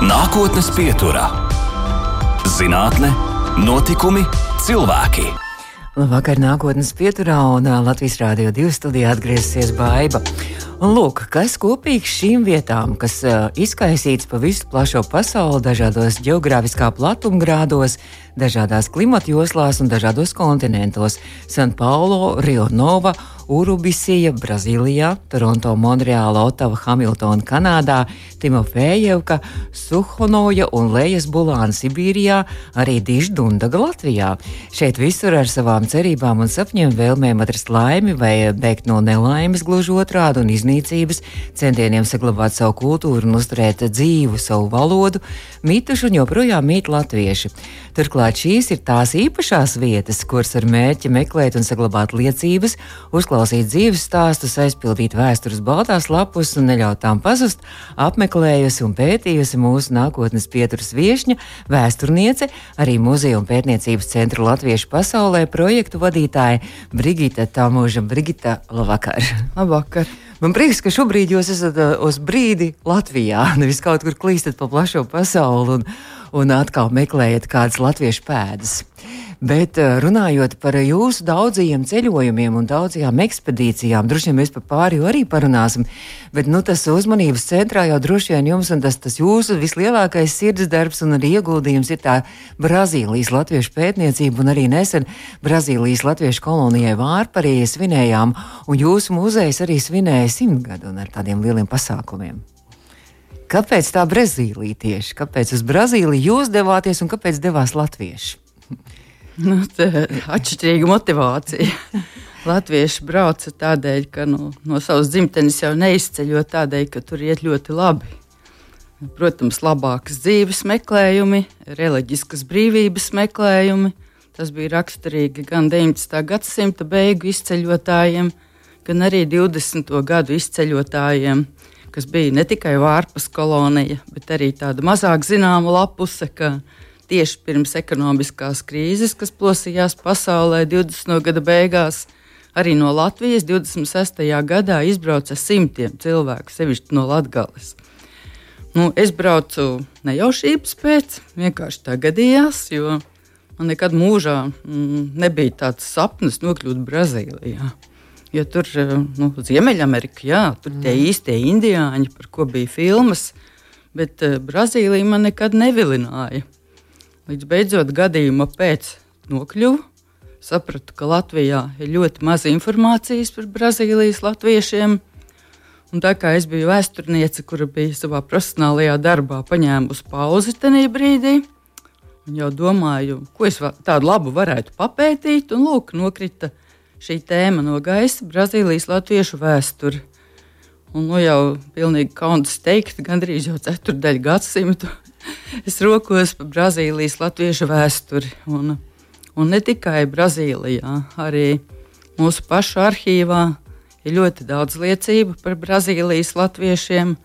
Nākotnes pieturā - zinātne, notikumi, cilvēki. Labvakar, nākotnes pieturā un Latvijas Rādio 2 studijā atgriezīsies Baiva. Un lūk, kas kopīgs šīm vietām, kas uh, izkaisīts pa visu plašo pasauli, dažādos geogrāfiskā platumgrādos, dažādās klimata joslās un dažādos kontinentos - San Paulo, Rio Nova, Urubisija, Brazīlijā, Toronto, Monreāla, Otava, Hamiltona, Kanādā, Timofejevka, Suhonoja un Lejas Bulāna Sibīrijā, arī Diždundaga Latvijā. Šeit visur ar savām cerībām un sapņiem vēlmēm atrast laimi vai bēgt no nelaimes gluži otrādi un iznīcības, centieniem saglabāt savu kultūru un uzturēt dzīvu savu valodu, mītuši un joprojām mīt latvieši. Turklāt šīs ir tās īpašās vietas, kuras ar mērķi meklēt un saglabāt liecības, uzklausīt dzīves stāstus, aizpildīt vēstures baltās lapus un neļaut tām pazust, apmeklējusi un pētījusi mūsu nākotnes pieturas viesņa, vēsturniece, arī muzeja un pētniecības centra Latviešu pasaulē projektu vadītāja Brigita Tamuža. Brigita, labvakar! Labvakar! Man prieks, ka šobrīd jūs esat uh, uz brīdi Latvijā, nevis kaut kur klīstat pa plašo pasauli un, un atkal meklējat kādas latviešu pēdas. Bet uh, runājot par jūsu daudzajiem ceļojumiem un daudzajām ekspedīcijām, droši vien mēs par pārējo arī parunāsim. Bet nu, tas uzmanības centrā jau droši vien jums un tas, tas jūsu vislielākais sirds darbs un arī ieguldījums ir tā Brazīlijas latviešu pētniecība un arī nesen Brazīlijas latviešu kolonijai Vārparī svinējām, un jūsu muzejs arī svinēja simtgadu un ar tādiem lieliem pasākumiem. Kāpēc tā Brazīlija tieši? Kāpēc uz Brazīliju jūs devāties un kāpēc devās latvieši? Nu, atšķirīga motivācija. Latvieši brauca tādēļ, ka nu, no savas dzimtenes jau neizceļot tādēļ, ka tur iet ļoti labi. Protams, labākas dzīves meklējumi, reliģiskas brīvības meklējumi. Tas bija raksturīgi gan 19. gadsimta beigu izceļotājiem, gan arī 20. gadu izceļotājiem, kas bija ne tikai Vārpas kolonija, bet arī tāda mazāk zināma lapuse, ka tieši pirms ekonomiskās krīzes, kas plosījās pasaulē 20. gada beigās, arī no Latvijas 26. gadā izbrauca simtiem cilvēku, sevišķi no Latvijas. Nu, es braucu nejaušības pēc, vienkārši tā gadījās, jo man nekad mūžā mm, nebija tāds sapnis nokļūt Brazīlijā. Jo tur, nu, Ziemeļamerika, jā, tur tie mm. īstie indiāņi, par ko bija filmas, bet uh, Brazīlija man nekad nevilināja. Līdz beidzot gadījuma pēc nokļuvu, sapratu, ka Latvijā ir ļoti maz informācijas par Brazīlijas latviešiem. Un tā kā es biju vēsturniece, kura bija savā profesionālajā darbā paņēmusi pauzi tajā brīdī, un jau domāju, ko es tādu labu varētu papētīt, un lūk, nokrita šī tēma no gaisa - Brazīlijas latviešu vēsture. Un nu jau pilnīgi kauns teikt, gandrīz jau ceturdaļu gadsimtu es rokos pa Brazīlijas latviešu vēsturi. Un, un ne tikai Brazīlijā, arī mūsu pašu arhīvā ir ļoti daudz liecību par Brazīlijas latviešiem.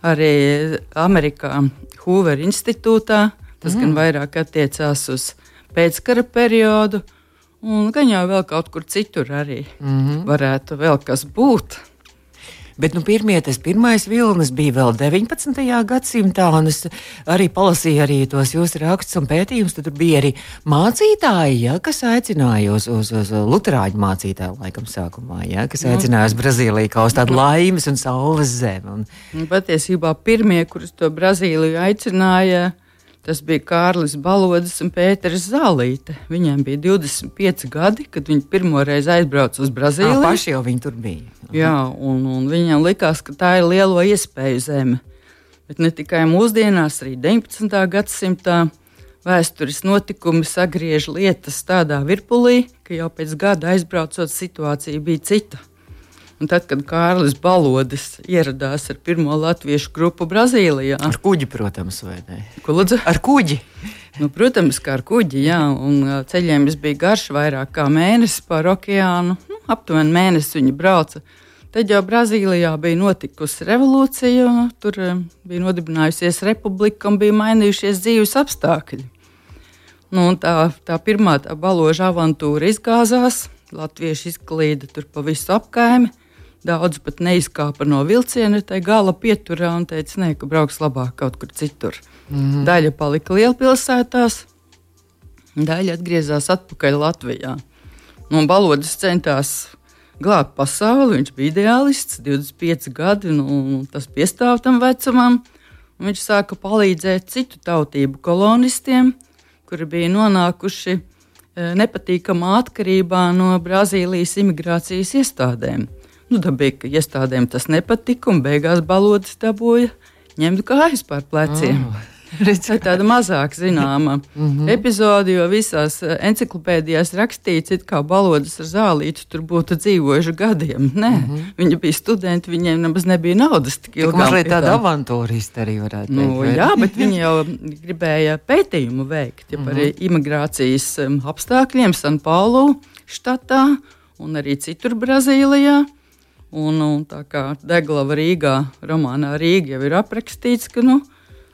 Arī Amerikā, Hoover institūtā, tas mm. gan vairāk attiecās uz pēckara periodu, un gan jau vēl kaut kur citur arī mm -hmm. varētu vēl kas būt. Bet nu, pirmie, tas pirmais vilnis bija vēl 19. gadsimtā, un es arī palasīju arī tos jūsu rakstus un pētījumus. Tur bija arī mācītāji, ja, kas aicināja uz, uz, uz Lutāņu mācītāju, laikam, sākumā, ja, kas nu. aicināja uz Brazīliju kā uz tādu nu. laimes un saules zemi. Un... Patiesībā pirmie, kurus to Brazīliju aicināja, Tas bija Kārlis Balodis un Pēters Zālīte. Viņiem bija 25 gadi, kad viņi pirmo reizi aizbrauca uz Brazīliju. Jā, paši jau viņi tur bija. Jā, un, un viņiem likās, ka tā ir lielo iespēju zeme. Bet ne tikai mūsdienās, arī 19. gadsimtā vēstures notikumi sagriež lietas tādā virpulī, ka jau pēc gada aizbraucot situācija bija cita. Un tad, kad Kārlis Balodis ieradās ar pirmo latviešu grupu Brazīlijā, ar kuģi, protams, vai ne? Ko lūdzu? Ar kuģi. Nu, protams, kā ar kuģi, jā, un ceļiem bija garš vairāk kā mēnesis pāri okeānu. Nu, aptuveni mēnesis viņi brauca. Tad jau Brazīlijā bija notikusi revolūcija, tur bija nodibinājusies republika un bija mainījušies dzīves apstākļi. Nu, tā, tā pirmā tā baloža avantūra izgāzās, Latvieši izklīda tur pa visu apkaimi Daudz pat neizkāpa no vilciena, tai gala pieturā un teica, nē, ka brauks labāk kaut kur citur. Mm. Daļa palika lielpilsētās, daļa atgriezās atpakaļ Latvijā. Nu, Balodis centās glābt pasauli, viņš bija ideālists, 25 gadi, nu, tas piestāv tam vecumam. Viņš sāka palīdzēt citu tautību kolonistiem, kuri bija nonākuši e, nepatīkamā atkarībā no Brazīlijas imigrācijas iestādēm. Nu, dabīgi, ka iestādēm tas nepatika, un beigās balodis dabūja ņemt kājas pār pleciem. Oh. Tā ir tāda mazāk zināma mm -hmm. epizode, jo visās eh, encyklopēdijās rakstīts, ka balodas ar zālīti tur būtu dzīvojuši gadiem. Nē, mm -hmm. viņi bija studenti, viņiem nemaz nebija naudas tik. Tā ir tāda avantūrista arī varētu nu, teikt. Jā, bet viņi jau gribēja pētījumu veikt ja, par mm -hmm. imigrācijas apstākļiem San Paulo štatā un arī citur Brazīlijā. Un, un tā kā Deglava Rīgā, romānā Rīga jau ir aprakstīts, ka, nu,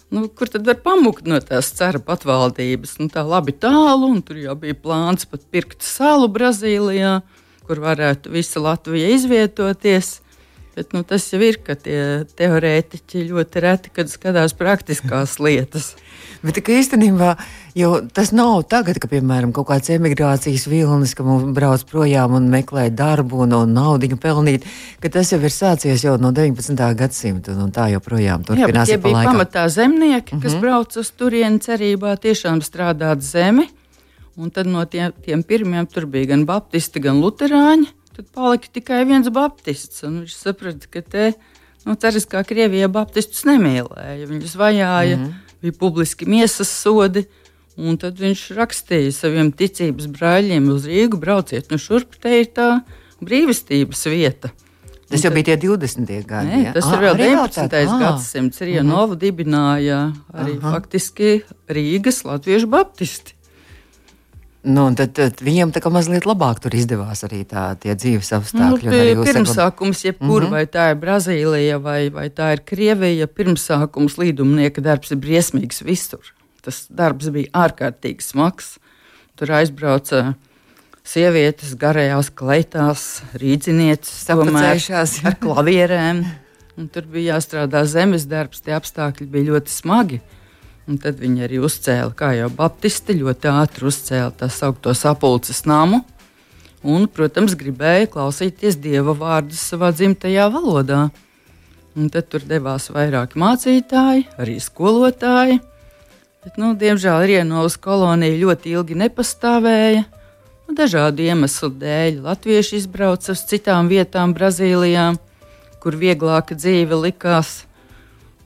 nu, kur tad var pamukt no tās cera patvaldības? Nu, tā labi tālu, un tur jau bija plāns pat pirkt salu Brazīlijā, kur varētu visa Latvija izvietoties. Bet, nu, tas jau ir, ka tie teorētiķi ļoti reti skatās praktiskās lietas. Bet īstenībā tas nav tagad, ka, piemēram, kaut kāds emigrācijas vilnis, ka mums brauc projām un meklē darbu un, un naudu pelnīt, ka tas jau ir sācies jau no 19. gadsimta un tā joprojām turpinās. Tie bija pamatā zemnieki, kas mm -hmm. brauc uz turieni cerībā tiešām strādāt zemi. Un tad no tiem, tiem pirmiem tur bija gan baptisti, gan luterāņi. Tad palika tikai viens baptists. Viņš saprata, ka te, nu, ceras, kā Krievija baptistus nemīlēja. Viņus vajāja. Mm -hmm bija publiski miesas sodi. Un tad viņš rakstīja saviem ticības brāļiem uz Rīgu, brauciet nu šurp, te ir tā brīvistības vieta. Tas jau bija tie 20. gadi. Nē, tas ah, ir vēl 19. Ah. gadsimts. Arī mm. Novu dibināja arī Aha. faktiski Rīgas latviešu baptisti. Nu, tad, tad viņiem tā kā mazliet labāk tur izdevās arī tā, tie dzīves apstākļi. Nu, pirmsākums, jebkur, mm -hmm. vai tā ir Brazīlija vai, vai tā ir Krievija, pirmsākums līdumnieka darbs ir briesmīgs visur. Tas darbs bija ārkārtīgi smags. Tur aizbrauca sievietes garajās kleitās, rīdzinieces, ar klavierēm. Un tur bija jāstrādā zemes darbs, tie apstākļi bija ļoti smagi. Un tad viņi arī uzcēla, kā jau Baptisti, ļoti ātri uzcēla tā saucamo sapulces namu. Un, protams, gribēja klausīties dieva vārdus savā dzimtajā valodā. Un tad tur devās vairāki mācītāji, arī skolotāji. Bet, nu, diemžēl Rienovas kolonija ļoti ilgi nepastāvēja. Nu, dažādu iemeslu dēļ latvieši izbrauca uz citām vietām Brazīlijā, kur vieglāka dzīve likās.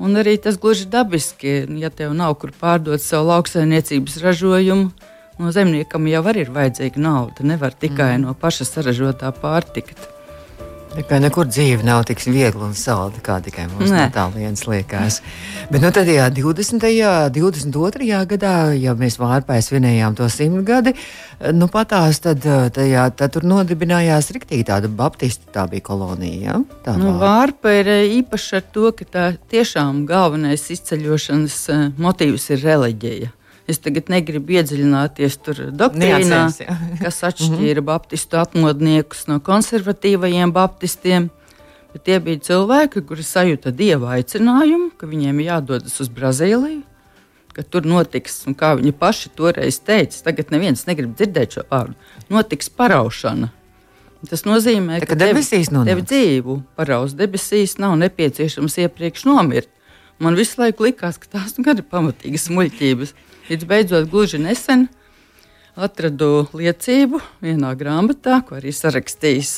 Un arī tas gluži dabiski, ja tev nav kur pārdot savu lauksaimniecības ražojumu, no zemniekam jau ir vajadzīga nauda. Nevar tikai mm. no paša saražotā pārtikt. Tikai nekur dzīve nav tik viegla un salda, kā tikai mums no tā viens liekas. Bet nu, tad, jā, 20. un 22. gadā, ja mēs vārpēs svinējām to simtgadi, nu patās, tad, tajā, tad tur nodibinājās riktīgi tāda baptistu, tā bija kolonija. Ja? Tā nu, vārpa ir īpaša ar to, ka tā tiešām galvenais izceļošanas motīvs ir reliģija. Es tagad negribu iedziļināties tur doktrīnā, kas atšķīra mhm. baptistu atmodniekus no konservatīvajiem baptistiem. Bet tie bija cilvēki, kuri sajūta dieva aicinājumu, ka viņiem jādodas uz Brazīliju, ka tur notiks, un kā viņi paši toreiz teica, tagad neviens negrib dzirdēt šo vārdu, notiks paraušana. Tas nozīmē, Tā, ka debesīs tev, tev dzīvu paraus debesīs nav nepieciešams iepriekš nomirt. Man visu laiku likās, ka tās nu ir pamatīgas muļķības. Līdz beidzot, gluži nesen atradu liecību vienā grāmatā, ko arī sarakstījis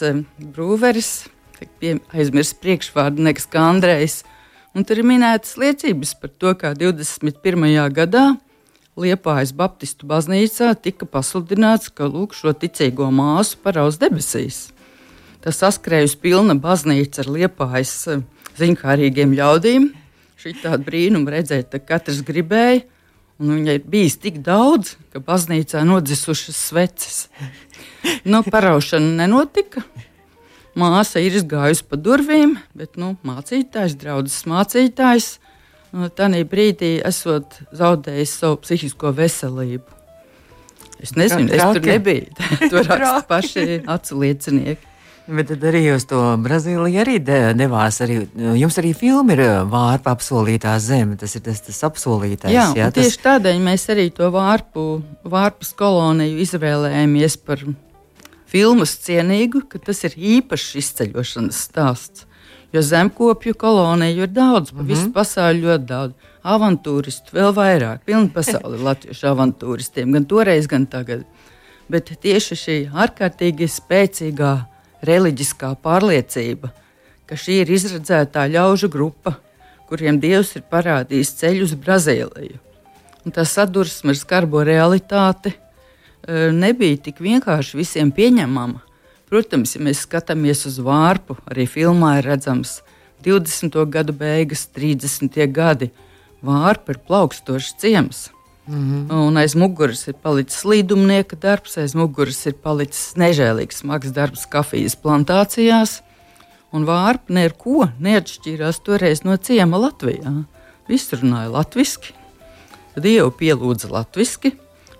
Brūveris. Aizmirst priekšvārdu Neks Kandrejs. Un tur ir minētas liecības par to, kā 21. gadā Liepājas Baptistu baznīcā tika pasludināts, ka lūk, šo ticīgo māsu parauz debesīs. Tas saskrējusi pilna baznīca ar Liepājas ziņkārīgiem ļaudīm. Šī tāda brīnuma redzēt, ka katrs gribēja, Un viņai ir bijis tik daudz, ka baznīcā nodzisušas sveces. Nu, paraušana nenotika. Māsa ir izgājusi pa durvīm, bet nu, mācītājs, draugs mācītājs, nu, tajā brīdī esot zaudējis savu psihisko veselību. Es nezinu, es tur nebiju. tur raksta paši acu liecinieki. Bet tad arī uz to Brazīliju arī devās. Arī, jums arī filma ir vārpa apsolītā zeme. Tas ir tas, tas apsolītais. Jā, jā tas... tieši tādēļ mēs arī to vārpu, vārpas koloniju izvēlējāmies par filmas cienīgu, ka tas ir īpašs izceļošanas stāsts. Jo zemkopju koloniju ir daudz, pa mm -hmm. visu pasauli ļoti daudz. Avantūristu vēl vairāk, pilna pasaule ir latviešu avantūristiem, gan toreiz, gan tagad. Bet tieši šī ārkārtīgi spēcīgā reliģiskā pārliecība, ka šī ir izredzētā ļaužu grupa, kuriem Dievs ir parādījis ceļu uz Brazīliju. Un tā sadursme ar skarbo realitāti e, nebija tik vienkārši visiem pieņemama. Protams, ja mēs skatāmies uz vārpu, arī filmā ir redzams 20. gadu beigas, 30. gadi. Vārpa ir plaukstošs ciems. Mm -hmm. Un aiz muguras ir palicis līdumnieka darbs, aiz muguras ir palicis nežēlīgs smags darbs kafijas plantācijās. Un vārpa neko neatšķīrās toreiz no ciema Latvijā. Visi runāja latviešu, Dievu pielūdza latviešu,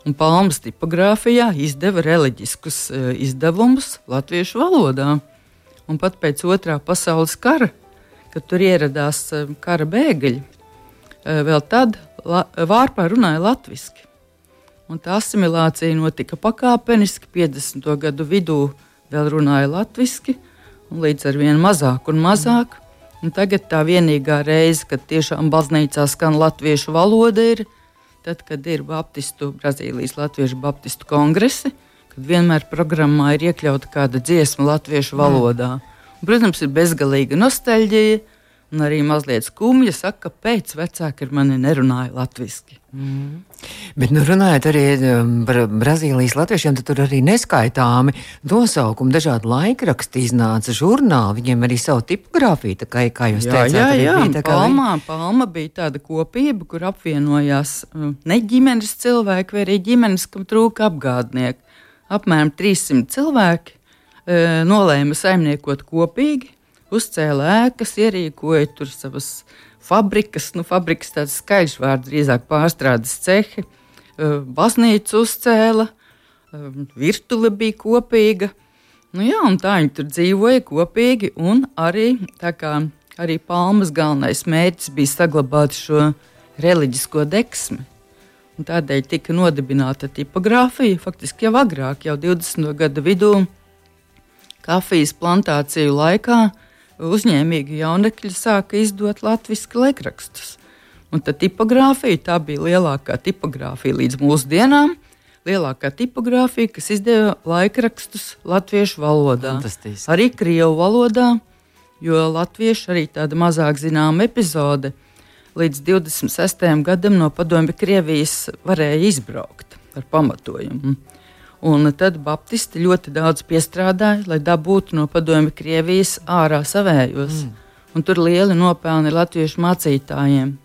un Palmas tipogrāfijā izdeva reliģiskus uh, izdevumus latviešu valodā. Un pat pēc otrā pasaules kara, kad tur ieradās uh, kara bēgļi, vēl tad la, vārpā runāja latviešu. Un tā asimilācija notika pakāpeniski, 50. gadu vidū vēl runāja latviešu, un līdz ar vien mazāk un mazāk. Un tagad tā vienīgā reize, kad tiešām baznīcā skan latviešu valoda, ir tad, kad ir Baptistu, Brazīlijas Latviešu Baptistu kongresi, kad vienmēr programmā ir iekļauta kāda dziesma latviešu valodā. Un, protams, ir bezgalīga nostalģija, un arī mazliet skumja saka, kāpēc vecāki ar mani nerunāja latviešu. Mm. Bet, nu, runājot arī um, par Brazīlijas latviešiem, tad tur arī neskaitāmi nosaukumi, dažādi laikraksti iznāca, žurnāli, viņiem arī savu tipogrāfiju, kā, kā jūs jā, teicāt. Jā, jā, bija, Palmā, viņi... Palma bija tāda kopība, kur apvienojās um, ne ģimenes cilvēki, vai arī ģimenes, kam trūka apgādnieki. Apmēram 300 cilvēki e, nolēma saimniekot kopīgi uzcēla ēkas, ierīkoja tur savas fabrikas, nu, fabrikas tāds skaļš vārds, drīzāk pārstrādes cehi, baznīcu uzcēla, virtule bija kopīga. Nu, jā, tā viņi tur dzīvoja kopīgi, un arī, kā, arī Palmas galvenais mērķis bija saglabāt šo reliģisko deksmi. Un tādēļ tika nodibināta tipogrāfija faktiski jau agrāk, jau 20. gada vidū, kafijas plantāciju laikā uzņēmīgi jaunekļi sāka izdot latviešu laikrakstus. Un tā tipogrāfija tā bija lielākā tipogrāfija līdz mūsdienām. Lielākā tipogrāfija, kas izdeva laikrakstus latviešu valodā, Fantastiski. arī krievu valodā, jo latvieši arī tāda mazāk zināma epizode. Līdz 26. gadam no padomju Krievijas varēja izbraukt ar pamatojumu. Un tad Baptisti ļoti daudz piestrādāja, lai dabūtu no padomju Krievijas ārā savējos. Mm. Un tur lieli nopelni latviešu mācītājiem.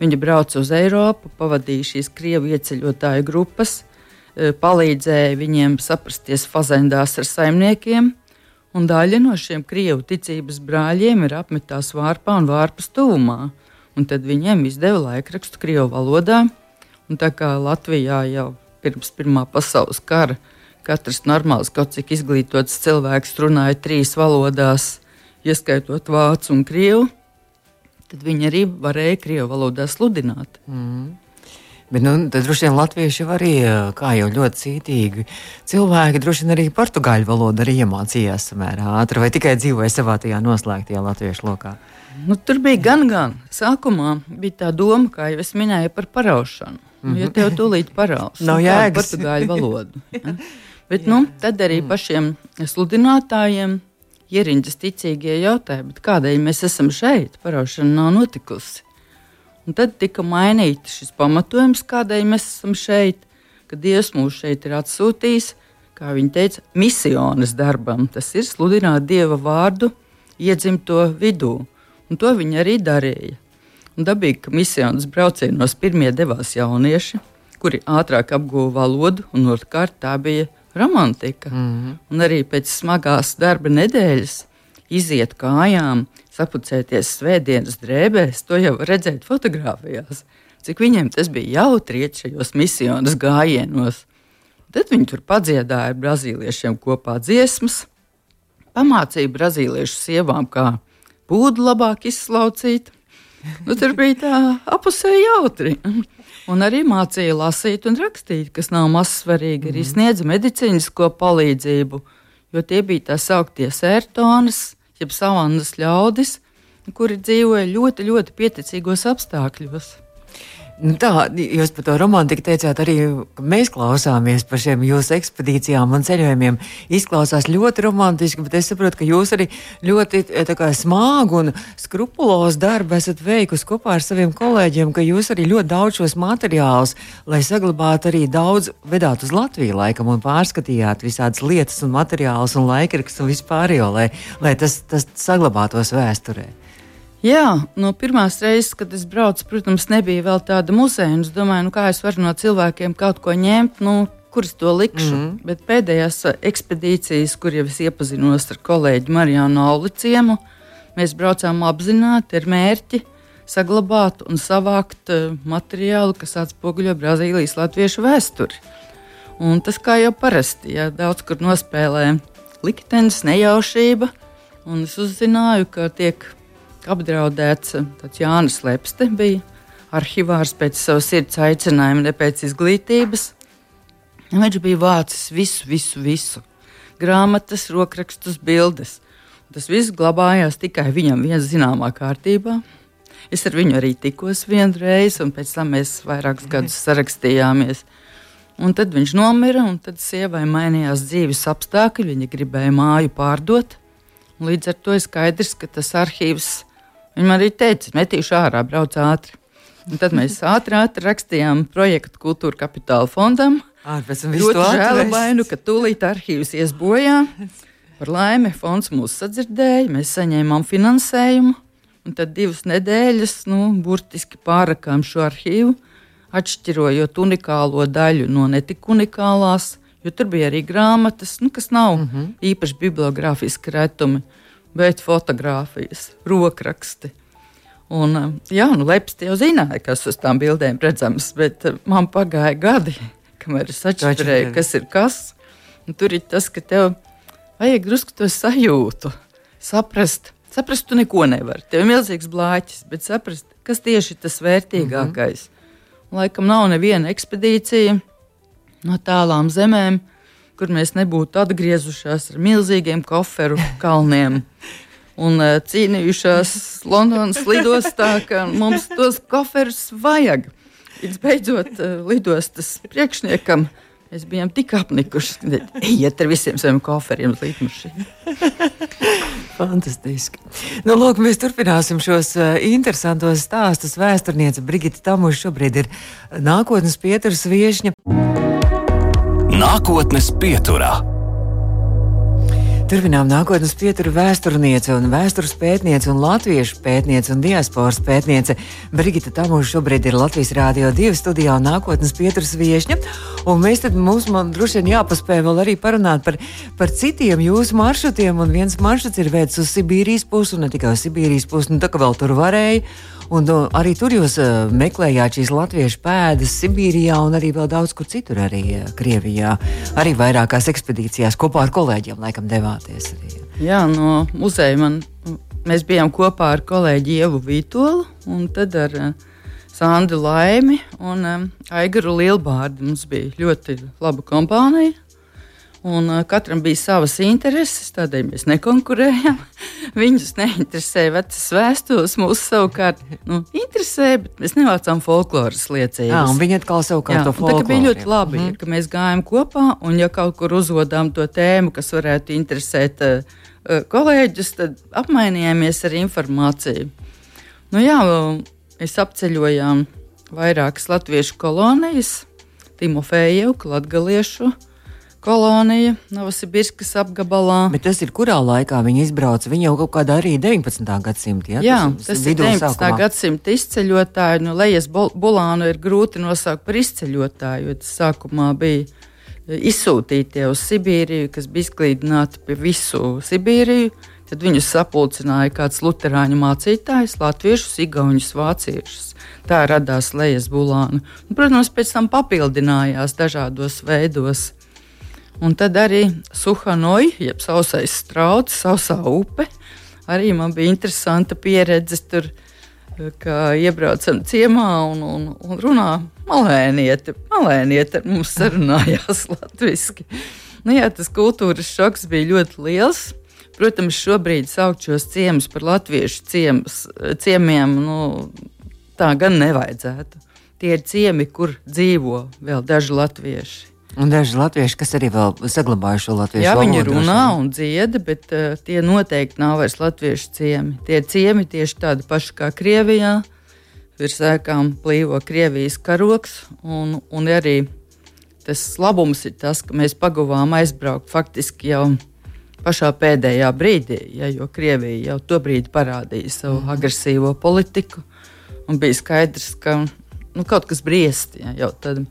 Viņi brauca uz Eiropu, pavadīja šīs krievu ieceļotāju grupas, e, palīdzēja viņiem saprasties fazendās ar saimniekiem, un daļa no šiem krievu ticības brāļiem ir apmetās vārpā un vārpas tuvumā. Un tad viņiem izdeva laikrakstu krievu valodā, un tā kā Latvijā jau pirms Pirmā pasaules kara katrs normāls, kaut cik izglītots cilvēks runāja trīs valodās, ieskaitot vācu un krievu, tad viņi arī varēja krievu valodā sludināt. Mm. Bet, nu, tad droši vien latvieši arī, kā jau ļoti cītīgi cilvēki, droši vien arī portugāļu valodu arī iemācījās samērā ātri, vai tikai dzīvoja savā tajā noslēgtajā latviešu lokā. Nu, tur bija gan, gan. Sākumā bija tā doma, kā jau es minēju, par paraušanu. Mm -hmm. Ja tev tūlīt parādās, nav nu, jēgas portugāļu valodu. Ja? Bet, nu, tad arī mm. pašiem sludinātājiem ierindas ticīgie jautāja, kādēļ mēs esam šeit, paraušana nav notikusi. Un tad tika mainīts šis pamatojums, kādēļ mēs esam šeit, ka Dievs mūs šeit ir atsūtījis, kā viņi teica, misionas darbam. Tas ir sludināt Dieva vārdu iedzimto vidū. Un to viņi arī darīja. Dabīgi, ka misijas braucienos pirmie devās jaunieši, kuri ātrāk apguva valodu, un otrkārt tā bija romantika. Mm -hmm. Un arī pēc smagās darba nedēļas iziet kājām, sapucēties svētdienas drēbēs, to jau redzēt fotografijās. Cik viņiem tas bija jautri iet šajos misijas gājienos. Tad viņi tur padziedāja brazīliešiem kopā dziesmas, pamācīja brazīliešu sievām, kā pūdu labāk izslaucīt. Nu, tur bija tā apusēji jautri. Un arī mācīja lasīt un rakstīt, kas nav maz svarīgi. Mm. Arī mhm. sniedza medicīnisko palīdzību, jo tie bija tā sauktie sērtonas, jeb savannas ļaudis, kuri dzīvoja ļoti, ļoti pieticīgos apstākļos. Nu tā, jūs par to romantiku teicāt arī, ka mēs klausāmies par šiem jūsu ekspedīcijām un ceļojumiem. Izklausās ļoti romantiski, bet es saprotu, ka jūs arī ļoti eh, kā, smagu un skrupulozu darbu esat veikusi kopā ar saviem kolēģiem, ka jūs arī ļoti daudz šos materiālus, lai saglabātu arī daudz, vedāt uz Latviju laikam un pārskatījāt visādas lietas un materiālus un laikrakstus un vispārējo, lai, lai tas, tas saglabātos vēsturē. Jā, no pirmās reizes, kad es braucu, protams, nebija vēl tāda muzeja. Es domāju, nu, kā es varu no cilvēkiem kaut ko ņemt, nu, kur es to likšu. Mm -hmm. Bet pēdējās uh, ekspedīcijas, kur jau es iepazinos ar kolēģi Marijānu Auliciemu, mēs braucām apzināti ar mērķi saglabāt un savākt uh, materiālu, kas atspoguļo Brazīlijas latviešu vēsturi. Un tas kā jau parasti, ja daudz kur nospēlē liktenis, nejaušība, un es uzzināju, ka tiek apdraudēts. Tāds Jānis Lepste bija arhivārs pēc savas sirds aicinājuma, ne pēc izglītības. Viņš bija vācis visu, visu, visu. Grāmatas, rokrakstus, bildes. Tas viss glabājās tikai viņam viens zināmā kārtībā. Es ar viņu arī tikos vienreiz, un pēc tam mēs vairākus gadus sarakstījāmies. Un tad viņš nomira, un tad sievai mainījās dzīves apstākļi. Viņa gribēja māju pārdot. Līdz ar to ir skaidrs, ka tas arhīvs Viņa man arī teica, metīšu ārā, brauc ātri. Un tad mēs ātri, ātri rakstījām projektu Kultūra Kapitāla fondam. Ļoti žēlabainu, ka tūlīt arhīvs ies bojā. Par laimi fonds mūs sadzirdēja, mēs saņēmām finansējumu. Un tad divas nedēļas, nu, burtiski pārakām šo arhīvu, atšķirojot unikālo daļu no netik unikālās, jo tur bija arī grāmatas, nu, kas nav mm -hmm. īpaši bibliogrāfiski retumi bet fotografijas, rokraksti. Un, eh, jā, nu, Leps jau zināja, kas uz tām bildēm redzams, bet eh, man pagāja gadi, kamēr es atšķirēju, kas ir kas. Un tur ir tas, ka tev vajag drusku to sajūtu, saprast. Saprast, tu neko nevari. Tev ir milzīgs blāķis, bet saprast, kas tieši ir tas vērtīgākais. Mm -hmm. Laikam nav neviena ekspedīcija no tālām zemēm, kur mēs nebūtu atgriezušās ar milzīgiem koferu kalniem. Un uh, cīnījušās Londonas lidostā, ka mums tos koferus vajag. Līdz beidzot, uh, lidostas priekšniekam Mēs bijām tik apnikuši, ejiet ar visiem saviem koferiem uz līniju. Fantastiski. Nu, lūk, mēs turpināsim šos uh, interesantos stāstus. Vēsturniece Brigita Tamuša šobrīd ir nākotnes pieturas viešņa. Nākotnes pieturā. Turpinām nākotnes pieturu vēsturniece un vēstures pētniece un latviešu pētniece un diasporas pētniece Brigita Tamuša šobrīd ir Latvijas Rādio 2 studijā un nākotnes pieturas viešņa. Un mēs tad mums man droši vien jāpaspēj vēl arī parunāt par, par citiem jūsu maršrutiem. Un viens maršruts ir vērts uz Sibīrijas pusi un ne tikai uz Sibīrijas pusi, nu tā kā vēl tur varēja. Un uh, arī tur jūs uh, meklējāt šīs latviešu pēdas Sibīrijā un arī vēl daudz kur citur, arī uh, Krievijā. Arī vairākās ekspedīcijās kopā ar kolēģiem laikam devāties. Arī. Jā, no muzeja man, mēs bijām kopā ar kolēģi Ievu Vītolu un tad ar uh, Sandu Laimi un um, Aigaru Lielbārdu. Mums bija ļoti laba kompānija. Un, uh, katram bija savas intereses, tādēļ mēs nekonkurējām. Viņus neinteresēja vecas vēstules, mūs savukārt nu, interesēja, bet mēs nevācām folkloras liecības. Jā, un viņi atkal savukārt to folkloru. Tā bija ļoti labi, mm. -hmm. ka mēs gājām kopā, un ja kaut kur uzvodām to tēmu, kas varētu interesēt uh, kolēģus, tad apmainījāmies ar informāciju. Nu, jā, mēs apceļojām vairākas latviešu kolonijas, Timofeju, Latgaliešu kolonija Novosibirskas apgabalā. Bet tas ir kurā laikā viņi izbrauca? Viņi jau kaut kādā arī 19. gadsimta. Ja? Jā, tas, tas ir 19. Sākumā. gadsimta izceļotāji. Nu, Lejas Bulānu ir grūti nosaukt par izceļotāju, jo tas sākumā bija e, izsūtītie uz Sibīriju, kas bija izklīdināti pie visu Sibīriju. Tad viņus sapulcināja kāds luterāņu mācītājs, latviešus, igauņus, vāciešus. Tā radās Lejas Bulāna. Un, protams, pēc tam papildinājās dažādos veidos. Un tad arī Suhanoja, jeb sausais strauts, sausā upe. Arī man bija interesanta pieredze tur, kā iebraucam ciemā un, un, un runā malēnieti. Malēnieti ar mums sarunājās latviski. Nu, jā, tas kultūras šoks bija ļoti liels. Protams, šobrīd saukt šos ciemus par latviešu ciemus, ciemiem, nu, tā gan nevajadzētu. Tie ir ciemi, kur dzīvo vēl daži latvieši. Un daži latvieši, kas arī vēl saglabājuši šo latviešu Jā, valodu. viņi runā un dzieda, bet uh, tie noteikti nav vairs latviešu ciemi. Tie ciemi tieši tādi paši kā Krievijā. Virs ēkām plīvo Krievijas karoks, un, un arī tas labums ir tas, ka mēs pagavām aizbraukt faktiski jau pašā pēdējā brīdī, ja, jo Krievija jau to brīdi parādīja savu mm. agresīvo politiku, un bija skaidrs, ka nu, kaut kas briest ja, jau tad.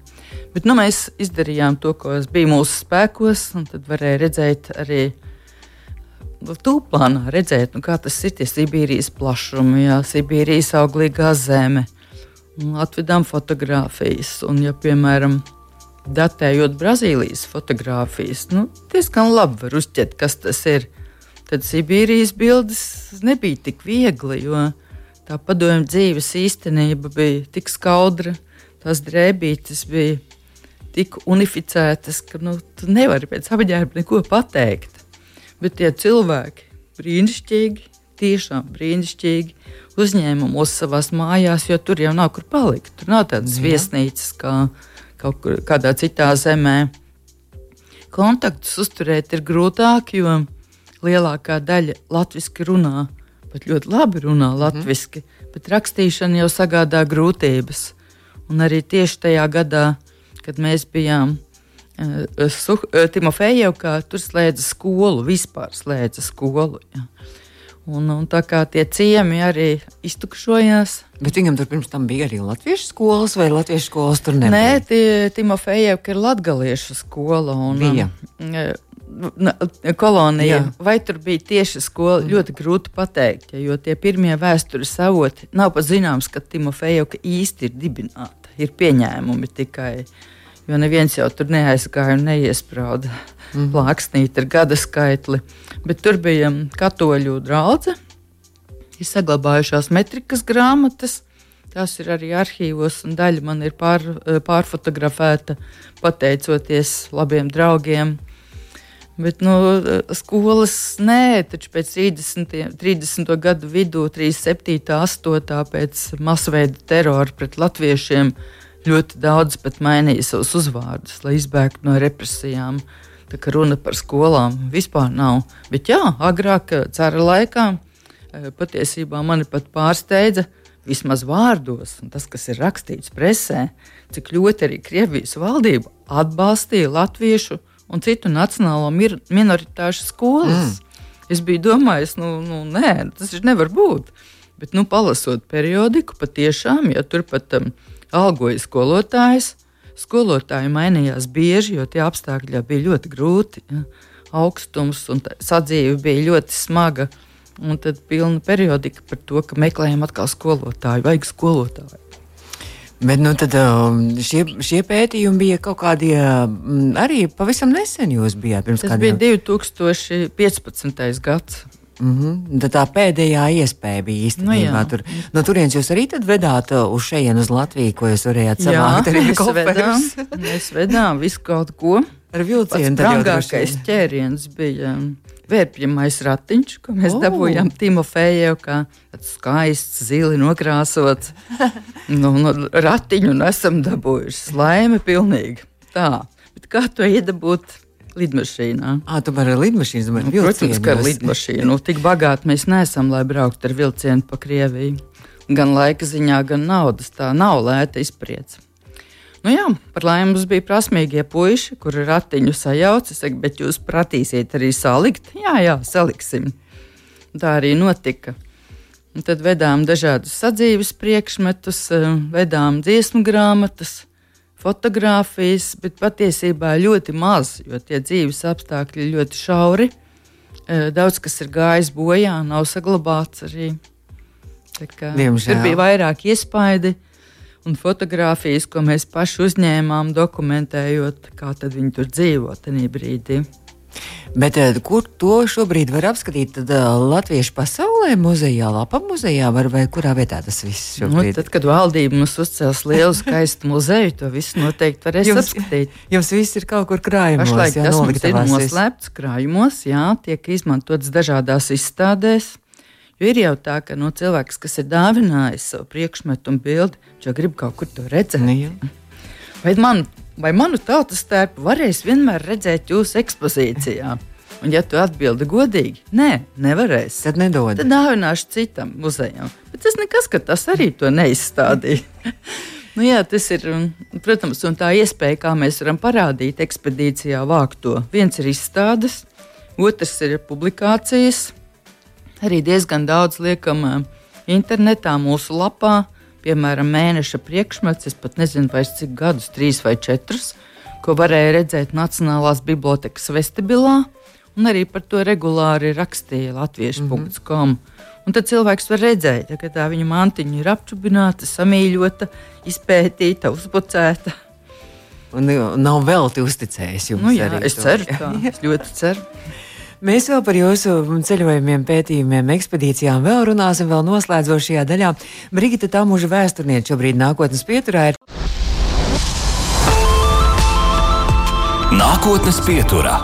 Bet nu, mēs izdarījām to, kas bija mūsu spēkos, un tad varēja redzēt arī tūplānā, redzēt, nu, kā tas ir tie Sibīrijas plašumi, jā, Sibīrijas auglīgā zeme. Atvedām fotogrāfijas, un, ja, piemēram, datējot Brazīlijas fotogrāfijas, nu, diezgan labi var uzķert, kas tas ir. Tad Sibīrijas bildes nebija tik viegli, jo tā padomju dzīves īstenība bija tik skaudra, tās drēbītes bija tik unificētas, ka nu, tu nevari pēc apģērba neko pateikt. Bet tie cilvēki brīnišķīgi, tiešām brīnišķīgi uzņēma mūs savās mājās, jo tur jau nav kur palikt. Tur nav tādas viesnīcas kā kaut kur kādā citā zemē. Kontaktus uzturēt ir grūtāk, jo lielākā daļa latviešu runā, pat ļoti labi runā mhm. latviešu, mm. bet rakstīšana jau sagādā grūtības. Un arī tieši tajā gadā, kad mēs bijām uh, uh, Timofejevkā, tur slēdza skolu, vispār slēdza skolu. Ja. Un, un tā kā tie ciemi arī iztukšojās. Bet viņam tur pirms tam bija arī latviešu skolas, vai latviešu skolas tur nebija? Nē, Timofejevka ir latgaliešu skola. Un, bija. Kolonija. Jā. Vai tur bija tieši skola? Mm. Ļoti grūti pateikt, jo tie pirmie vēstures avoti nav pat zināms, ka Timofejevka īsti ir dibināta ir pieņēmumi tikai. Jo neviens jau tur neaizgāja un neiesprāda mm. plāksnīt ar gada skaitli. Bet tur bija katoļu drauga, ir saglabājušās metrikas grāmatas. Tās ir arī arhīvos, un daļa man ir pār, pārfotografēta pateicoties labiem draugiem. Bet nu, skolas nē, taču pēc 30, 30. gadu vidū, 37. 8. pēc masveida terora pret latviešiem, ļoti daudz pat mainīja savus uzvārdus, lai izbēgtu no represijām. Tā kā runa par skolām vispār nav. Bet jā, agrāk, cara laikā, eh, patiesībā mani pat pārsteidza, vismaz vārdos, un tas, kas ir rakstīts presē, cik ļoti arī Krievijas valdība atbalstīja latviešu un citu nacionālo minoritāšu skolas. Mm. Es biju domājis, nu, nu nē, tas nevar būt. Bet, nu, palasot periodiku, patiešām, ja tur pat um, algoja skolotājs, skolotāji mainījās bieži, jo tie apstākļi bija ļoti grūti. Ja? Augstums un sadzīve bija ļoti smaga. Un tad bija pilna periodika par to, ka meklējām atkal skolotāju, vajag skolotāju. Bet nu, tad, um, šie, šie pētījumi bija kaut kādi mm, arī pavisam nesen. Jūs bijāt pirms Tas kādiem... bija 2015. gads. Mm -hmm. Tad tā pēdējā iespēja bija īstenībā. Nu, tur, no turienes jūs arī vedāt uh, uz šejienu, uz Latviju, ko jūs varējāt savākt jā, arī koferus. Mēs vedām visu kaut ko. Ar vilcienu. Brangākais ķēriens bija um, vērpjamais ratiņš, ko mēs oh. dabūjām Timofejev, kā skaists, zili nokrāsots. nu, nu, ratiņu nesam dabūjuši. Slaime pilnīgi. Tā. Bet kā to iedabūt? Lidmašīnā. Ah, tu vari ar lidmašīnu, bet nu, protams, ka ar lidmašīnu. Nu, tik bagāti mēs neesam, lai brauktu ar vilcienu pa Krieviju. Gan laika ziņā, gan naudas. Tā nav lēta izpriece. Nu jā, par laimi mums bija prasmīgie puiši, kuri ratiņu sajauca. Es saku, bet jūs pratīsiet arī salikt? Jā, jā, saliksim. Tā arī notika. Un tad vedām dažādus sadzīves priekšmetus, eh, vedām dziesmu grāmatas, fotografijas, bet patiesībā ļoti maz, jo tie dzīves apstākļi ir ļoti šauri. Eh, daudz kas ir gājis bojā, nav saglabāts arī. Tur bija vairāk iespaidi. un fotografijas, ko mēs paši uzņēmām, dokumentējot, kā viņi tur dzīvo tajā brīdī. Bet uh, kur to šobrīd var apskatīt? Tad uh, Latviešu pasaulē, muzejā, Lapa muzejā, var, vai kurā vietā tas viss Nu, šobrīd? tad, kad valdība mums uzcels lielu skaistu muzeju, to visu noteikti varēs Jums- apskatīt. Jums viss ir kaut kur krājumos, Pašlaik jā, tas mums ir noslēpts krājumos, jā, tiek izmantots dažādās izstādēs. Jo ir jau tā, ka no cilvēks, kas ir dāvinājis savu priekšmetu un bildi, jau grib kaut kur to redzēt. Nu. Vai, man, vai manu tautas tērpu varēs vienmēr redzēt jūsu ekspozīcijā? Un, ja tu atbildi godīgi, nē, nevarēs. Tad nedod. Tad dāvināšu citam muzejam. Bet tas nekas, ka tas arī to neizstādīja. nu, jā, tas ir, un, protams, un tā iespēja, kā mēs varam parādīt ekspedīcijā vākto. Viens ir izstādes, otrs ir publikācijas. Arī diezgan daudz liekam ā, internetā, mūsu lapā, piemēram, mēneša priekšmets. Es pat nezinu, vairs cik gadus, trīs vai četrus, ko varēja redzēt Nacionālās bibliotekas vestibilā. Un arī par to regulāri rakstīja latviešu.com. Un tad cilvēks var redzēt, ka tā viņa mantiņa ir apčubināta, samīļota, izpētīta, uzbucēta. Un uh, nav vēl te uzticējis jums. Nu, jā, es ceru, tā. Es ļoti ceru. Mēs vēl par jūsu ceļojumiem, pētījumiem, ekspedīcijām vēl runāsim, vēl noslēdzošajā daļā. Brigita Tamuža vēsturniece šobrīd nākotnes pieturā ir. Nākotnes pieturā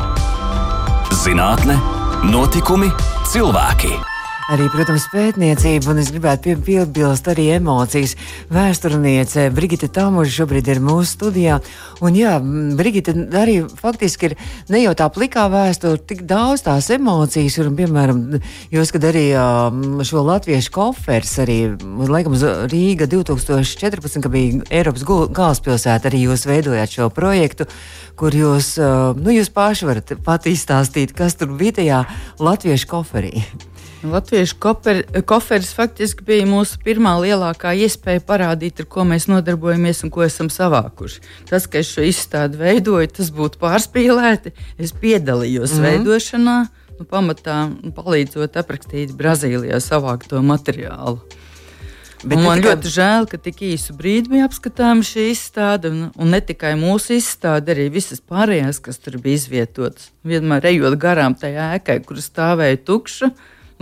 - zinātne, notikumi, cilvēki. Arī, protams, pētniecība, un es gribētu pie- piebilst arī emocijas. Vēsturniece Brigita Tamuža šobrīd ir mūsu studijā. Un jā, Brigita arī faktiski ir ne jau tā plikā vēsture, tik daudz tās emocijas. Un, piemēram, jūs, kad arī šo latviešu koferis, arī, laikam, Rīga 2014, kad bija Eiropas galvaspilsēta, arī jūs veidojāt šo projektu, kur jūs, nu, jūs paši varat pat izstāstīt, kas tur bija tajā latviešu koferī. Latviešu koper, koferis faktiski bija mūsu pirmā lielākā iespēja parādīt, ar ko mēs nodarbojamies un ko esam savākuši. Tas, ka es šo izstādi veidoju, tas būtu pārspīlēti. Es piedalījos mm -hmm. veidošanā, nu, pamatā palīdzot aprakstīt Brazīlijā savākto materiālu. Bet man tikai- ļoti žēl, ka tik īsu brīdi bija apskatāma šī izstāde, un, un ne tikai mūsu izstāde, arī visas pārējās, kas tur bija izvietotas. Vienmēr ejot garām tajā ēkai, kur stāvēja tukša,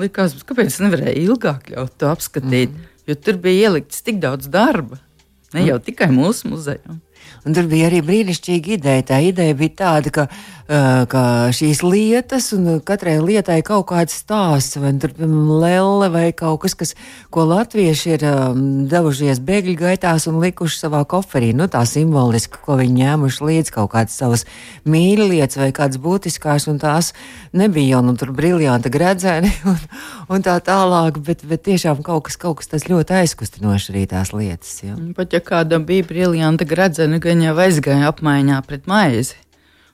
likās, kāpēc es nevarēju ilgāk ļaut to apskatīt, mm. jo tur bija ielikts tik daudz darba. Ne jau tikai mūsu muzejā. Un tur bija arī brīnišķīga ideja. Tā ideja bija tāda, ka, uh, ka šīs lietas, un katrai lietai kaut kāds stāsts, vai tur piemēram lelle vai kaut kas, kas, ko latvieši ir um, devušies bēgļu gaitās un likuši savā koferī. Nu, tā simboliski, ko viņi ņēmuši līdzi kaut kādas savas mīļlietas vai kādas būtiskās, un tās nebija jau nu, tur briljanta gredzeni un, un tā tālāk, bet, bet tiešām kaut kas, kaut kas tas ļoti aizkustinoši arī tās lietas. Ja. Pat ja kādam bija briljanta gradzena, gan jau aizgāja apmaiņā pret maizi.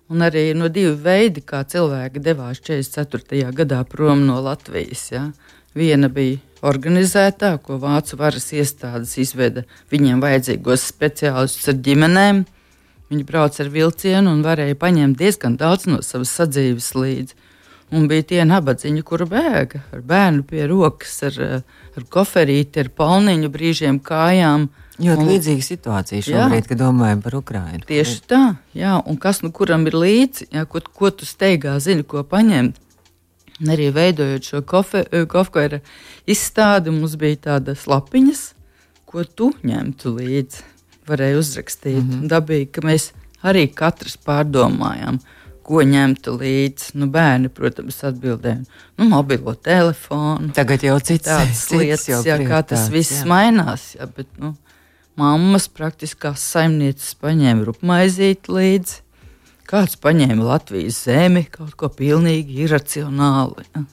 Un arī no divi veidi, kā cilvēki devās 44. gadā prom no Latvijas. Ja. Viena bija organizētā, ko vācu varas iestādes izveda viņiem vajadzīgos speciālistus ar ģimenēm. Viņi brauca ar vilcienu un varēja paņemt diezgan daudz no savas sadzīves līdzi. Un bija tie nabadzīņi, kuri bēga ar bērnu pie rokas, ar, eh, ar koferīti, ar palniņu, brīžiem kājām. Ļoti Un- līdzīga situācija šobrīd, kad domājam par Ukrajinu. Tieši tā, jā, un kas nu kuram ir līdzi, jā, ko, ko tu steigā zini, ko paņemt. Un arī veidojot šo kofeīra izstādi, mums bija tādas lapiņas, ko tu ņemtu līdzi. Varēja uzrakstīt. Mm -hmm. Dabīgi, ka mēs arī katrs pārdomājām, ko ņemtu līdzi. Nu, bērni, protams, atbildēja, nu, mobilo telefonu. Tagad jau cits, Tādas cits lietas, jā, kā tas viss jā. mainās. Jā, bet, nu, mammas praktiskās saimnieces paņēma rupmaizīti līdzi. Kāds paņēma Latvijas zemi, kaut ko pilnīgi iracionāli. Ja.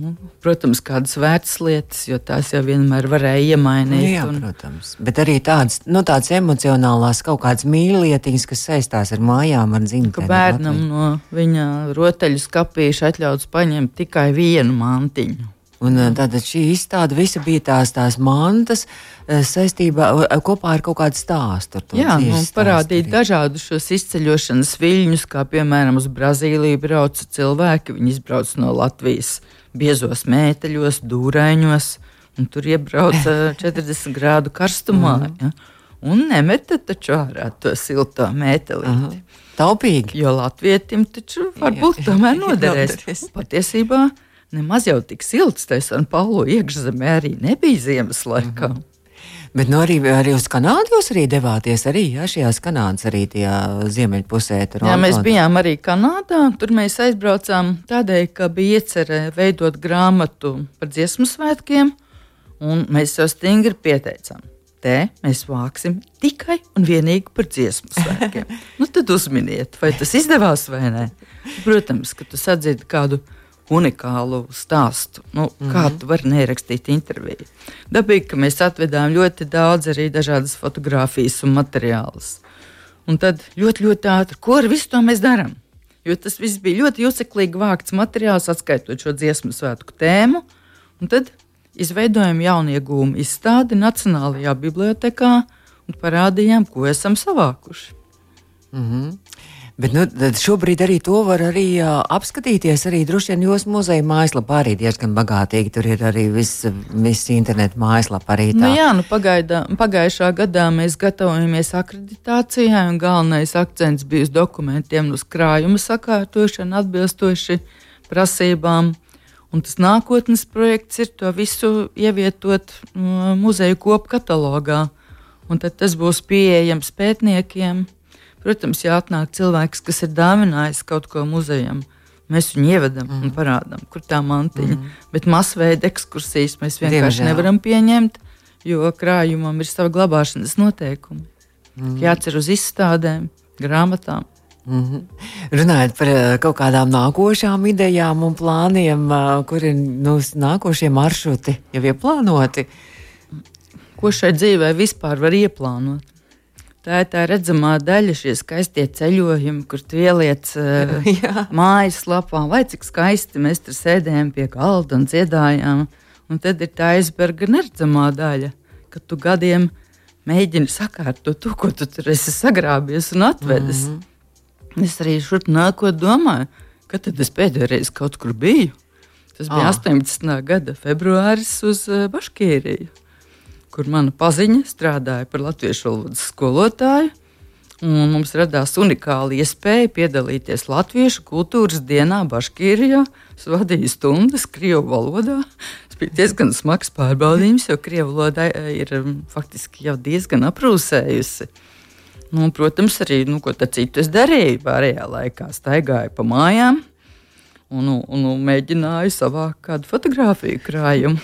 Nu, protams, kādas vērts lietas, jo tās jau vienmēr varēja iemainīt. Nu, jā, un- protams. Bet arī tādas, nu, tādas emocionālās kaut kādas mīlietiņas, kas saistās ar mājām, ar ka dzimteni. bērnam no viņa rotaļu skapīša atļauts paņemt tikai vienu mantiņu. Un eh, tātad šī izstāde visa bija tās, tās mantas eh, saistībā eh, kopā ar kaut kādu stāstu. Jā, parādīt arī. dažādus šos izceļošanas viļņus, kā piemēram uz Brazīliju brauca cilvēki. Viņi izbrauca no Latvijas biezos mēteļos, dūraiņos un tur iebrauca 40 grādu karstumā. Mm. Ja? Un nemeta taču ārā to silto mētelīti. Taupīgi. Jo latvietim taču varbūt jā, tomēr noderēs. noderēs. Patiesībā nemaz jau tik silts tas un Paulo iekšzemē arī nebija ziemas laikā. Mm -hmm. Bet nu, arī, arī uz Kanādu jūs arī devāties. Arī jā, šajās Kanādas arī tajā ziemeļpusē. Jā, mēs bijām arī Kanādā. Tur mēs aizbraucām tādēļ, ka bija iecerē veidot grāmatu par dziesmu svētkiem, un mēs jau stingri pieteicām. Te mēs vāksim tikai un vienīgi par dziesmu svētkiem. nu, tad uzminiet, vai tas izdevās vai nē. Protams, ka tu sadzirdi kādu unikālu stāstu. Nu, mm -hmm. Kā tu vari nerakstīt interviju? Dabīgi, ka mēs atvedām ļoti daudz arī dažādas fotogrāfijas un materiālus. Un tad ļoti, ļoti ātri, ko ar visu to mēs darām? Jo tas viss bija ļoti juceklīgi vākts materiāls, atskaitot šo dziesmu svētku tēmu. Un tad izveidojam jauniegūmu izstādi Nacionālajā bibliotekā un parādījām, ko esam savākuši. Mm -hmm. Bet nu, šobrīd arī to var arī, uh, apskatīties. Arī droši vien jūsu muzeja mājaslapā arī diezgan bagātīgi. Tur ir arī viss vis internetu mājaslapa. Nu, jā, nu, pagaida, pagājušā gadā mēs gatavojamies akreditācijai, un galvenais akcents bija uz dokumentiem, uz krājuma sakārtošanu atbilstoši prasībām. Un tas nākotnes projekts ir to visu ievietot uh, muzeju kopkatalogā. Un tad tas būs pieejams pētniekiem, Protams, ja atnāk cilvēks, kas ir dāvinājis kaut ko muzejam, mēs viņu ievedam mm. un parādām, kur tā mantiņa. Mm. Bet masveida ekskursijas mēs vienkārši Diemžēl. nevaram pieņemt, jo krājumam ir sava glabāšanas noteikumi. Mm. Jācer uz izstādēm, grāmatām. Mm -hmm. Runājot par uh, kaut kādām nākošām idejām un plāniem, uh, kur ir nu, nākošie maršruti jau ieplānoti. Ko šai dzīvē vispār var ieplānot? Tā ir tā redzamā daļa, šie skaistie ceļojumi, kur tu ieliec uh, mājaslapā, vai cik skaisti mēs tur sēdējām pie galda un dziedājām. Un tad ir tā aizberga neredzamā daļa, kad tu gadiem mēģini sakārtot to, ko tu tur esi sagrābies un atvedis. Mm -hmm. Es arī šurp nākot domāju, kad tad es pēdējo reizi kaut kur biju. Tas bija ah. 18. gada februāris uz uh, Baškīriju kur mana paziņa strādāja par latviešu valodas skolotāju. Un mums radās unikāla iespēja piedalīties Latviešu kultūras dienā Baškīrijā. Es vadīju stundas Krievijas valodā. Tas bija diezgan smags pārbaudījums, jo Krievijas valoda ir um, faktiski jau diezgan aprūsējusi. Nu, protams, arī nu, ko citu es darīju. Pārējā laikā staigāju pa mājām un, un, un mēģināju savākt kādu fotografiju krājumu.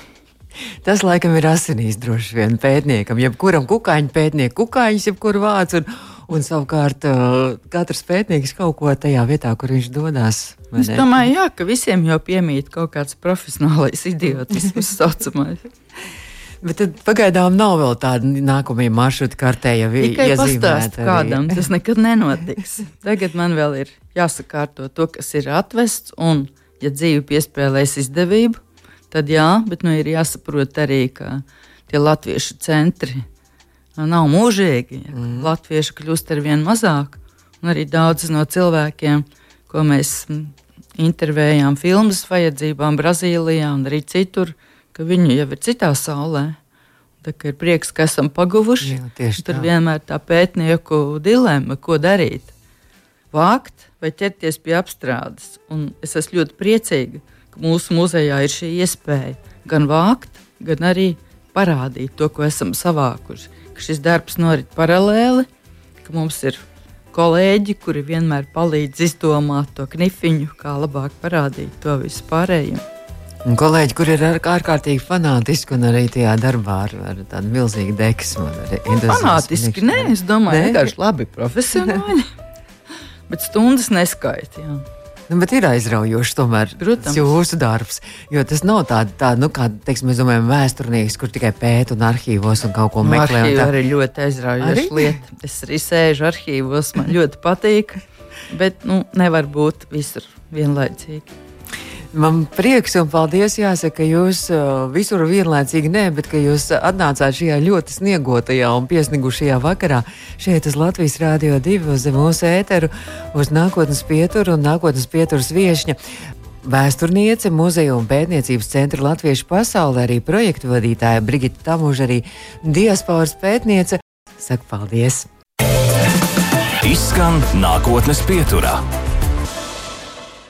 Tas laikam ir asinīs droši vien pētniekam, jebkuram kukaiņu pētniekam, kukaiņus, jebkuru vācu. Un, un savukārt uh, katrs pētnieks kaut ko tajā vietā, kur viņš dodas. Es domāju, jā, ka visiem jau piemīt kaut kāds profesionālais idiotisms saucamais. Bet tad pagaidām nav vēl tāda nākamā maršruta kartē, jau ir pastāstīt kādam. Tas nekad nenotiks. Tagad man vēl ir jāsakārto to, kas ir atvests, un, ja dzīve piespēlēs izdevību, tad jā, bet nu, ir jāsaprot arī, ka tie latviešu centri nav mūžīgi. Ja, mm. Latvieši kļūst ar vien mazāk, un arī daudz no cilvēkiem, ko mēs intervējām filmas vajadzībām Brazīlijā un arī citur, ka viņi jau ir citā saulē. Tā ir prieks, ka esam paguvuši. Jā, Tur tā. vienmēr tā pētnieku dilemma, ko darīt. Vākt vai ķerties pie apstrādes. Un es esmu ļoti priecīga, mūsu muzejā ir šī iespēja gan vākt, gan arī parādīt to, ko esam savākuši. Ka šis darbs norit paralēli, ka mums ir kolēģi, kuri vienmēr palīdz izdomāt to knifiņu, kā labāk parādīt to visu pārējo. Un kolēģi, kur ir ārkārtīgi fanātiski un arī tajā darbā ar, ar tādu milzīgu deksmu. Fanātiski, nē, es domāju, vienkārši labi profesionāli. Bet stundas neskaita. Nu, bet ir aizraujoši tomēr Protams. jūsu darbs. Jo tas nav tāds, tā, nu, kā teiksim, mēs domājam, vēsturnieks, kur tikai pēta un arhīvos un kaut ko nu, meklē. Tā arī ļoti aizraujoša lieta. Es arī sēžu arhīvos, man ļoti patīk, bet nu, nevar būt visur vienlaicīgi. Man prieks un paldies, jāsaka, ka jūs uh, visur vienlaicīgi nē, bet ka jūs atnācāt šajā ļoti sniegotajā un piesnigušajā vakarā šeit uz Latvijas Rādio 2 uz mūsu ēteru, uz nākotnes pieturu un nākotnes pieturas viešņa. Vēsturniece, muzeja un pētniecības centra Latviešu pasaulē, arī projektu vadītāja Brigita Tamuža, arī diasporas pētniece. Saka paldies! Izskan nākotnes pieturā.